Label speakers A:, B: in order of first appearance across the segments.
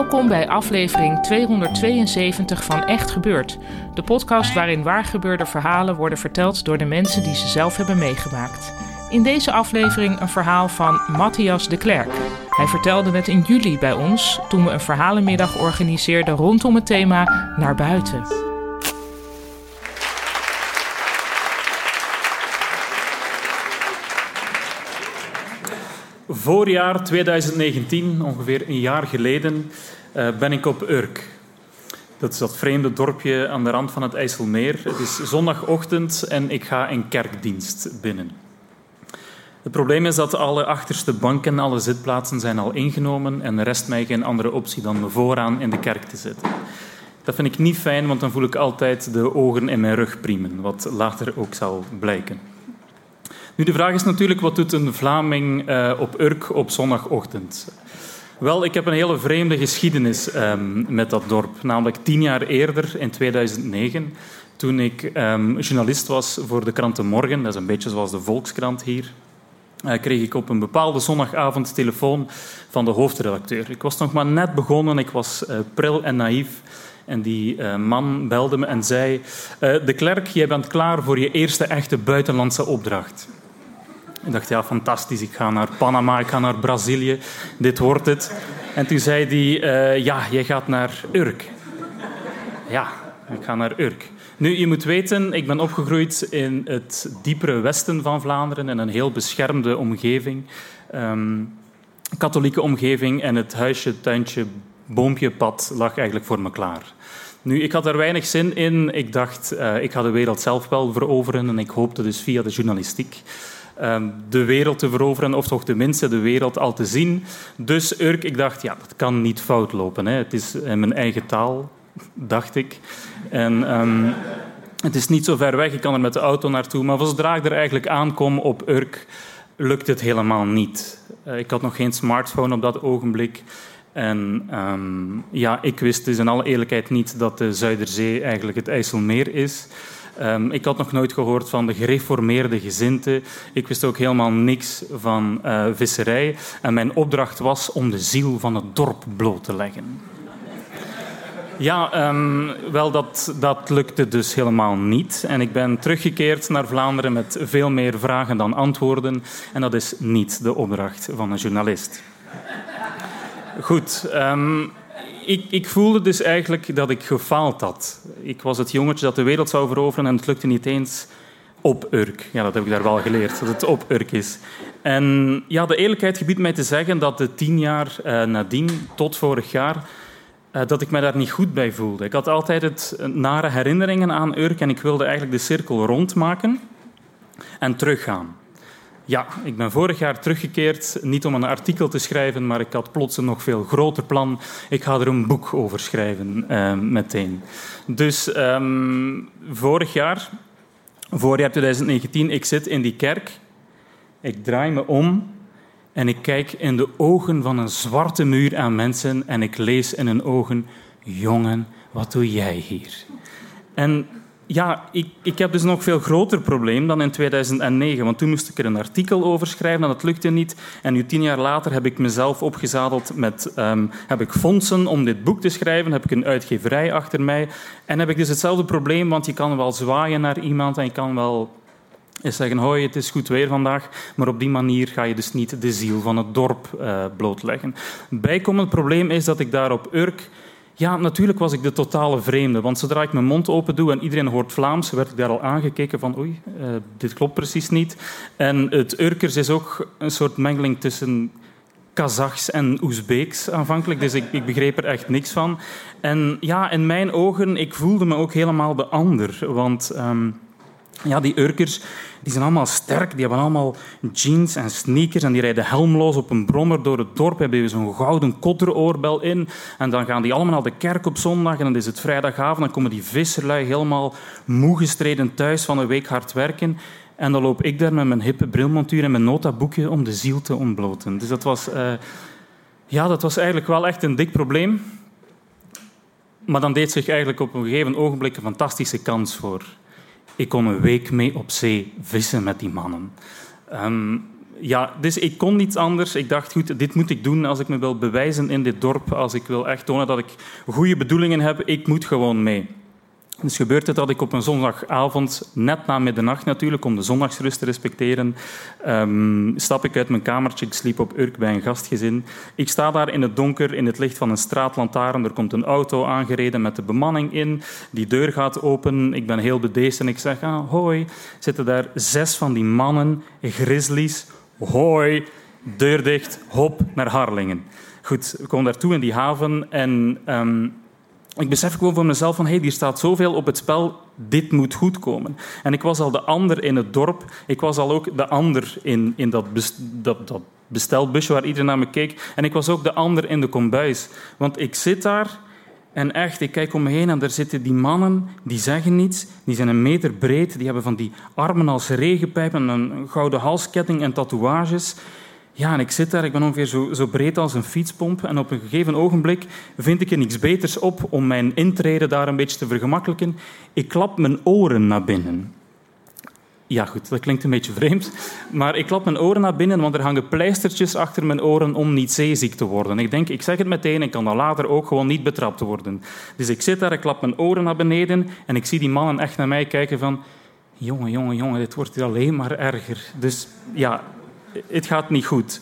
A: Welkom bij aflevering 272 van Echt Gebeurd. De podcast waarin waargebeurde verhalen worden verteld door de mensen die ze zelf hebben meegemaakt. In deze aflevering een verhaal van Matthias de Klerk. Hij vertelde het in juli bij ons toen we een verhalenmiddag organiseerden rondom het thema Naar buiten.
B: Voorjaar 2019, ongeveer een jaar geleden, eh, ben ik op Urk. Dat is dat vreemde dorpje aan de rand van het IJsselmeer. Het is zondagochtend en ik ga een kerkdienst binnen. Het probleem is dat alle achterste banken, alle zitplaatsen zijn al ingenomen en er rest mij geen andere optie dan me vooraan in de kerk te zetten. Dat vind ik niet fijn, want dan voel ik altijd de ogen in mijn rug priemen, wat later ook zal blijken. Nu, de vraag is natuurlijk, wat doet een Vlaming uh, op Urk op zondagochtend? Wel, ik heb een hele vreemde geschiedenis um, met dat dorp. Namelijk tien jaar eerder, in 2009, toen ik um, journalist was voor de krant De Morgen, dat is een beetje zoals de Volkskrant hier, uh, kreeg ik op een bepaalde zondagavond telefoon van de hoofdredacteur. Ik was nog maar net begonnen, ik was uh, pril en naïef. En die man belde me en zei: De Klerk, jij bent klaar voor je eerste echte buitenlandse opdracht. Ik dacht, ja, fantastisch. Ik ga naar Panama, ik ga naar Brazilië. Dit wordt het. En toen zei hij, uh, ja, jij gaat naar Urk. Ja, ik ga naar Urk. Nu, je moet weten, ik ben opgegroeid in het diepere westen van Vlaanderen, in een heel beschermde omgeving. Um, katholieke omgeving en het huisje, tuintje, boompje, pad lag eigenlijk voor me klaar. Nu, ik had er weinig zin in. Ik dacht, uh, ik ga de wereld zelf wel veroveren en ik hoopte dus via de journalistiek de wereld te veroveren, of toch tenminste de wereld al te zien. Dus Urk, ik dacht, ja, dat kan niet fout lopen. Hè. Het is in mijn eigen taal, dacht ik. En um, het is niet zo ver weg, ik kan er met de auto naartoe. Maar zodra ik er eigenlijk aankom op Urk, lukt het helemaal niet. Uh, ik had nog geen smartphone op dat ogenblik. En um, ja, ik wist dus in alle eerlijkheid niet dat de Zuiderzee eigenlijk het IJsselmeer is. Um, ik had nog nooit gehoord van de gereformeerde gezinten. Ik wist ook helemaal niks van uh, visserij. En mijn opdracht was om de ziel van het dorp bloot te leggen. Ja, um, wel, dat, dat lukte dus helemaal niet. En ik ben teruggekeerd naar Vlaanderen met veel meer vragen dan antwoorden. En dat is niet de opdracht van een journalist. Goed, um, ik, ik, voelde dus eigenlijk dat ik gefaald had. Ik was het jongetje dat de wereld zou veroveren en het lukte niet eens op Urk. Ja, dat heb ik daar wel geleerd, dat het op Urk is. En ja, de eerlijkheid gebiedt mij te zeggen dat de tien jaar uh, nadien, tot vorig jaar, uh, dat ik me daar niet goed bij voelde. Ik had altijd het nare herinneringen aan Urk en ik wilde eigenlijk de cirkel rondmaken en teruggaan. Ja, ik ben vorig jaar teruggekeerd, niet om een artikel te schrijven, maar ik had plots een nog veel groter plan. Ik ga er een boek over schrijven uh, meteen. Dus um, vorig jaar, voorjaar 2019, ik zit in die kerk, ik draai me om en ik kijk in de ogen van een zwarte muur aan mensen en ik lees in hun ogen, jongen, wat doe jij hier? En ja, ik, ik heb dus nog veel groter probleem dan in 2009. Want toen moest ik er een artikel over schrijven en dat lukte niet. En nu, tien jaar later, heb ik mezelf opgezadeld met... Um, heb ik fondsen om dit boek te schrijven. Heb ik een uitgeverij achter mij. En heb ik dus hetzelfde probleem, want je kan wel zwaaien naar iemand en je kan wel eens zeggen, hoi, het is goed weer vandaag. Maar op die manier ga je dus niet de ziel van het dorp uh, blootleggen. Bijkomend probleem is dat ik daar op Urk ja, natuurlijk was ik de totale vreemde. Want zodra ik mijn mond open doe en iedereen hoort Vlaams, werd ik daar al aangekeken van oei, uh, dit klopt precies niet. En het Urkers is ook een soort mengeling tussen Kazachs en Oezbeeks aanvankelijk, dus ik, ik, begreep er echt niks van. En ja, in mijn ogen, ik voelde me ook helemaal de ander. Want um, ja, die Urkers die zijn allemaal sterk, die hebben allemaal jeans en sneakers en die rijden helmloos op een brommer door het dorp, hebben zo'n gouden kotteroorbel in. En dan gaan die allemaal naar de kerk op zondag en dan is het vrijdagavond, dan komen die visserlui helemaal moe gestreden thuis van een week hard werken. En dan loop ik daar met mijn hippe brilmontuur en mijn notaboekje om de ziel te ontbloten. Dus dat was, uh, ja, dat was eigenlijk wel echt een dik probleem. Maar dan deed zich eigenlijk op een gegeven ogenblik een fantastische kans voor. Ik kon een week mee op zee vissen met die mannen. Um, ja, dus ik kon niets anders. Ik dacht, goed, dit moet ik doen als ik me wil bewijzen in dit dorp. Als ik wil echt tonen dat ik goede bedoelingen heb. Ik moet gewoon mee. Dus gebeurt het dat ik op een zondagavond, net na middernacht natuurlijk, om de zondagsrust te respecteren, um, stap ik uit mijn kamertje. Ik sliep op Urk bij een gastgezin. Ik sta daar in het donker, in het licht van een straatlantaarn. Er komt een auto aangereden met de bemanning in. Die deur gaat open. Ik ben heel bedeesd en ik zeg, ah, hoi. Zitten daar zes van die mannen, grizzlies. Hoi, deur dicht, hop, naar Harlingen. Goed, we komen daartoe in die haven en... Um, ik besef gewoon voor mezelf van, hey, hier staat zoveel op het spel, dit moet goed komen. En ik was al de ander in het dorp. Ik was al ook de ander in, in dat, dat, dat bestelbusje waar iedereen naar me keek. En ik was ook de ander in de kombuis. Want ik zit daar en echt, ik kijk om me heen en daar zitten die mannen, die zeggen niets. Die zijn een meter breed, die hebben van die armen als regenpijpen, een gouden halsketting en tatoeages. Ja, en ik zit daar, ik ben ongeveer zo, zo, breed als een fietspomp. En op een gegeven ogenblik vind ik er niks beters op om mijn intreden daar een beetje te vergemakkelijken. Ik klap mijn oren naar binnen. Ja, goed, dat klinkt een beetje vreemd. Maar ik klap mijn oren naar binnen, want er hangen pleistertjes achter mijn oren om niet zeeziek te worden. Ik denk, ik zeg het meteen, ik kan dan later ook gewoon niet betrapt worden. Dus ik zit daar, ik klap mijn oren naar beneden en ik zie die mannen echt naar mij kijken van... Jongen, jongen, jongen, dit wordt hier alleen maar erger. Dus ja, het gaat niet goed.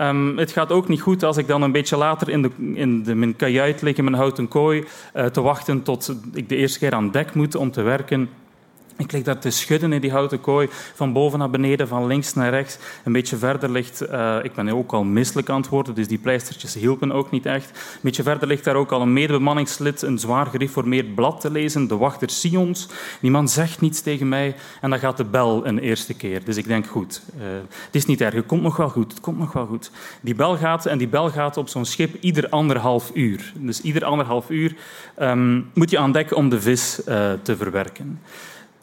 B: Um, het gaat ook niet goed als ik dan een beetje later in, de, in de, mijn kajuit lig in mijn houten kooi uh, te wachten tot ik de eerste keer aan dek moet om te werken. Ik lig daar te schudden in die houten kooi, van boven naar beneden, van links naar rechts. Een beetje verder ligt, uh, ik ben ook al misselijk aan het worden, dus die pleistertjes hielpen ook niet echt. Een beetje verder ligt daar ook al een medebemanningslid, een zwaar gereformeerd blad te lezen, de wachter Sions. Die man zegt niets tegen mij en dan gaat de bel een eerste keer. Dus ik denk, goed, uh, het is niet erg, het komt nog wel goed, het komt nog wel goed. Die bel gaat en die bel gaat op zo'n schip ieder anderhalf uur. Dus ieder anderhalf uur um, moet je aan dek om de vis uh, te verwerken.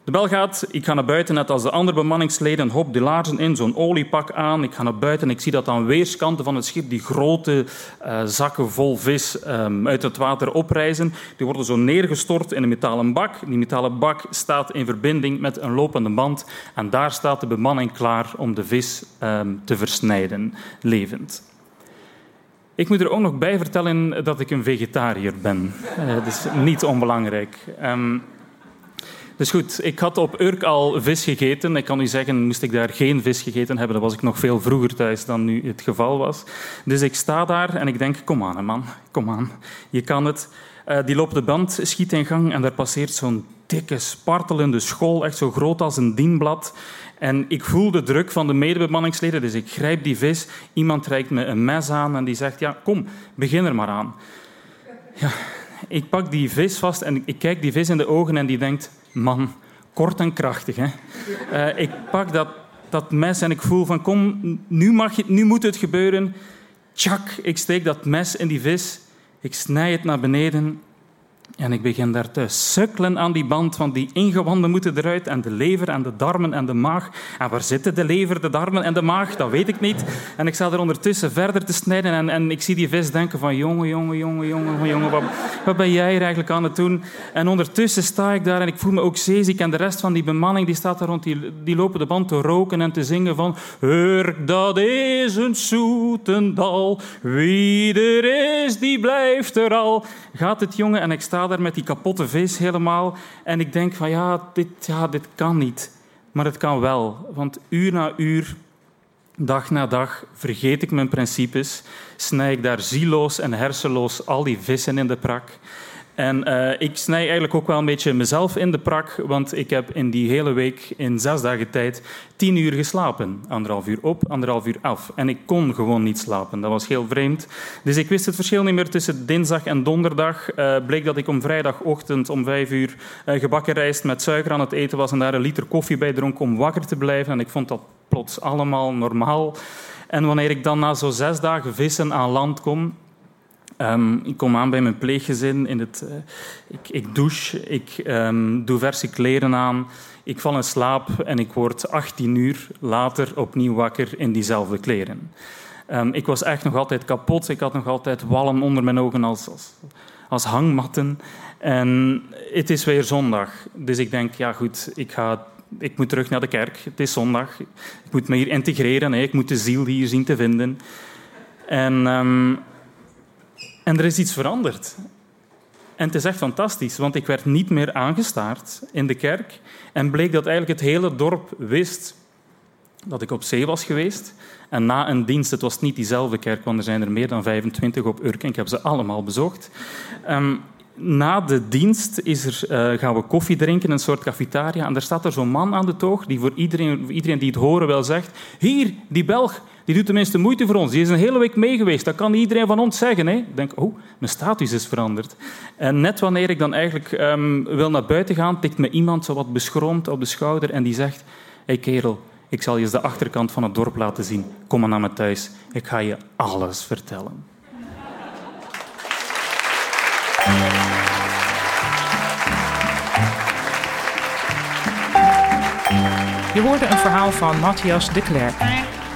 B: De bel gaat, ik ga naar buiten, net als de andere bemanningsleden, hop de laarzen in, zo'n oliepak aan. Ik ga naar buiten en ik zie dat aan weerskanten van het schip die grote uh, zakken vol vis um, uit het water oprijzen. Die worden zo neergestort in een metalen bak. Die metalen bak staat in verbinding met een lopende band. En daar staat de bemanning klaar om de vis um, te versnijden, levend. Ik moet er ook nog bij vertellen dat ik een vegetariër ben. Uh, dat is niet onbelangrijk. Um, dus goed, ik had op Urk al vis gegeten. Ik kan u zeggen, moest ik daar geen vis gegeten hebben, dan was ik nog veel vroeger thuis dan nu het geval was. Dus ik sta daar en ik denk, kom aan man, kom aan, je kan het. Uh, die loopt de band, schiet in gang en daar passeert zo'n dikke, spartelende school, echt zo groot als een dienblad. En ik voel de druk van de medebemanningsleden, dus ik grijp die vis. Iemand reikt me een mes aan en die zegt, ja, kom, begin er maar aan. Ja, ik pak die vis vast en ik kijk die vis in de ogen en die denkt man, kort en krachtig. Hè? Uh, ik pak dat, dat mes en ik voel van kom, nu, mag je, nu moet het gebeuren. Tjak, ik steek dat mes in die vis. Ik snij het naar beneden en ik begin daar te sukkelen aan die band, want die ingewanden moeten eruit en de lever en de darmen en de maag. En waar zitten de lever, de darmen en de maag? Dat weet ik niet. En ik sta er ondertussen verder te snijden en, en ik zie die vis denken van jongen, jongen, jongen, jongen, jongen, wat, wat ben jij hier eigenlijk aan het doen? En ondertussen sta ik daar en ik voel me ook zeeziek en de rest van die bemanning die staat daar rond die, die lopen de band te roken en te zingen van Urk, dat is een zoetendal, wie er is, die blijft er al. Gaat het jongen en ik sta daar met die kapotte vis helemaal. En ik denk van ja dit, ja, dit kan niet. Maar het kan wel. Want uur na uur Dag na dag vergeet ik mijn principes, snij ik daar zieloos en hersenloos al die vissen in de prak. En uh, ik snij eigenlijk ook wel een beetje mezelf in de prak, want ik heb in die hele week, in zes dagen tijd, tien uur geslapen. Anderhalf uur op, anderhalf uur af. En ik kon gewoon niet slapen. Dat was heel vreemd. Dus ik wist het verschil niet meer tussen dinsdag en donderdag. Uh, bleek dat ik om vrijdagochtend om vijf uur uh, gebakken rijst met suiker aan het eten was en daar een liter koffie bij dronk om wakker te blijven. En ik vond dat plots allemaal normaal. En wanneer ik dan na zo'n zes dagen vissen aan land kom, Um, ik kom aan bij mijn pleeggezin. In het, uh, ik, ik, douche, ik um, doe verse kleren aan, ik val in slaap en ik word 18 uur later opnieuw wakker in diezelfde kleren. Um, ik was echt nog altijd kapot. Ik had nog altijd wallen onder mijn ogen als, als, als hangmatten. En het is weer zondag. Dus ik denk, ja goed, ik, ga, ik moet terug naar de kerk. Het is zondag. Ik moet me hier integreren. Ik moet de ziel hier zien te vinden. En en er is iets veranderd. En het is echt fantastisch, want ik werd niet meer aangestaard in de kerk en bleek dat eigenlijk het hele dorp wist dat ik op zee was geweest. En na een dienst, het was niet diezelfde kerk, want er zijn er meer dan 25 op Urk en ik heb ze allemaal bezocht. Um, na de dienst is er, uh, gaan we koffie drinken, een soort cafetaria. En daar staat er zo'n man aan de toog die voor iedereen, iedereen die het horen wel zegt... Hier, die Belg, die doet tenminste moeite voor ons. Die is een hele week mee geweest. Dat kan iedereen van ons zeggen. Hè? Ik denk, oh, mijn status is veranderd. En net wanneer ik dan eigenlijk um, wil naar buiten gaan, tikt me iemand zo wat beschroomd op de schouder en die zegt... Hey kerel, ik zal je eens de achterkant van het dorp laten zien. Kom maar naar me thuis. Ik ga je alles vertellen.
A: Je hoorde een verhaal van Matthias de Klerk.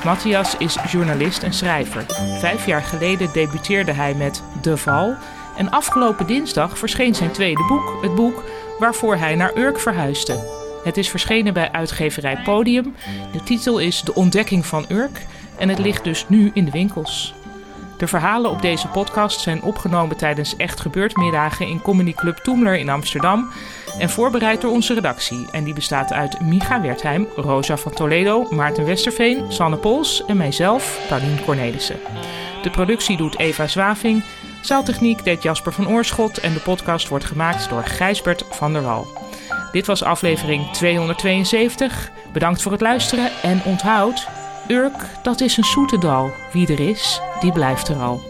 A: Matthias is journalist en schrijver. Vijf jaar geleden debuteerde hij met De Val. En afgelopen dinsdag verscheen zijn tweede boek, het boek waarvoor hij naar Urk verhuisde. Het is verschenen bij uitgeverij Podium. De titel is De Ontdekking van Urk en het ligt dus nu in de winkels. De verhalen op deze podcast zijn opgenomen tijdens Echt Gebeurd middagen in Comedy Club Toemler in Amsterdam en voorbereid door onze redactie. En die bestaat uit Micha Wertheim, Rosa van Toledo, Maarten Westerveen, Sanne Pols en mijzelf, Paulien Cornelissen. De productie doet Eva Zwaving, zaaltechniek deed Jasper van Oorschot en de podcast wordt gemaakt door Gijsbert van der Wal. Dit was aflevering 272. Bedankt voor het luisteren en onthoud, Urk, dat is een zoete dal. Wie er is, die blijft er al.